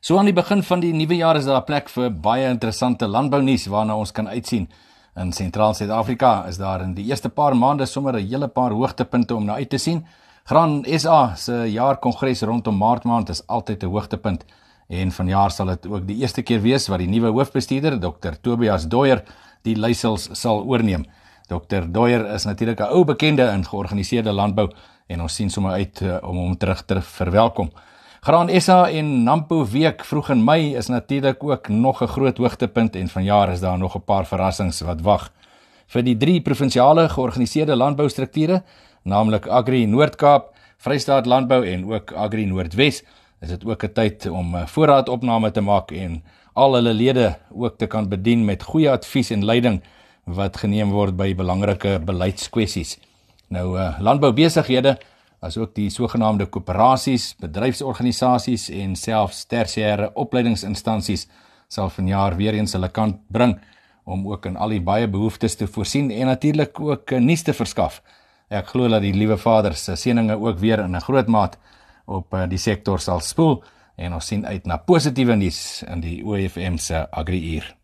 So aan die begin van die nuwe jaar is daar 'n plek vir baie interessante landbounuus waarna ons kan uitsien. In sentraal Suid-Afrika is daar in die eerste paar maande sommer 'n hele paar hoogtepunte om na uit te sien. Graan SA se jaarkongres rondom Maart maand is altyd 'n hoogtepunt en vanjaar sal dit ook die eerste keer wees wat die nuwe hoofbestuurder Dr Tobias Doyer die leiersels sal oorneem. Dr Doyer is natuurlik 'n ou bekende in georganiseerde landbou en ons sien sommer uit uh, om hom terug te verwelkom. Graan SA en Nampo week vroeg in Mei is natuurlik ook nog 'n groot hoogtepunt en vanjaar is daar nog 'n paar verrassings wat wag. Vir die drie provinsiale georganiseerde landboustrukture, naamlik Agri Noord-Kaap, Vrystaat Landbou en ook Agri Noordwes, is dit ook 'n tyd om eh, voorraadopname te maak en al hulle lede ook te kan bedien met goeie advies en leiding wat geneem word by belangrike beleidskwessies. Nou uh, landboubesighede asook die sogenaamde koöperasies, bedryfsorganisasies en selfs tersiêre opleidingsinstansies sal vanjaar weer eens hulle kant bring om ook in al die baie behoeftes te voorsien en natuurlik ook nuus te verskaf. Ek glo dat die liewe Vader se seëninge ook weer in 'n groot maat op eh, die sektor sal spoel en ons sien uit na positiewe nuus in die OFM se agriuur.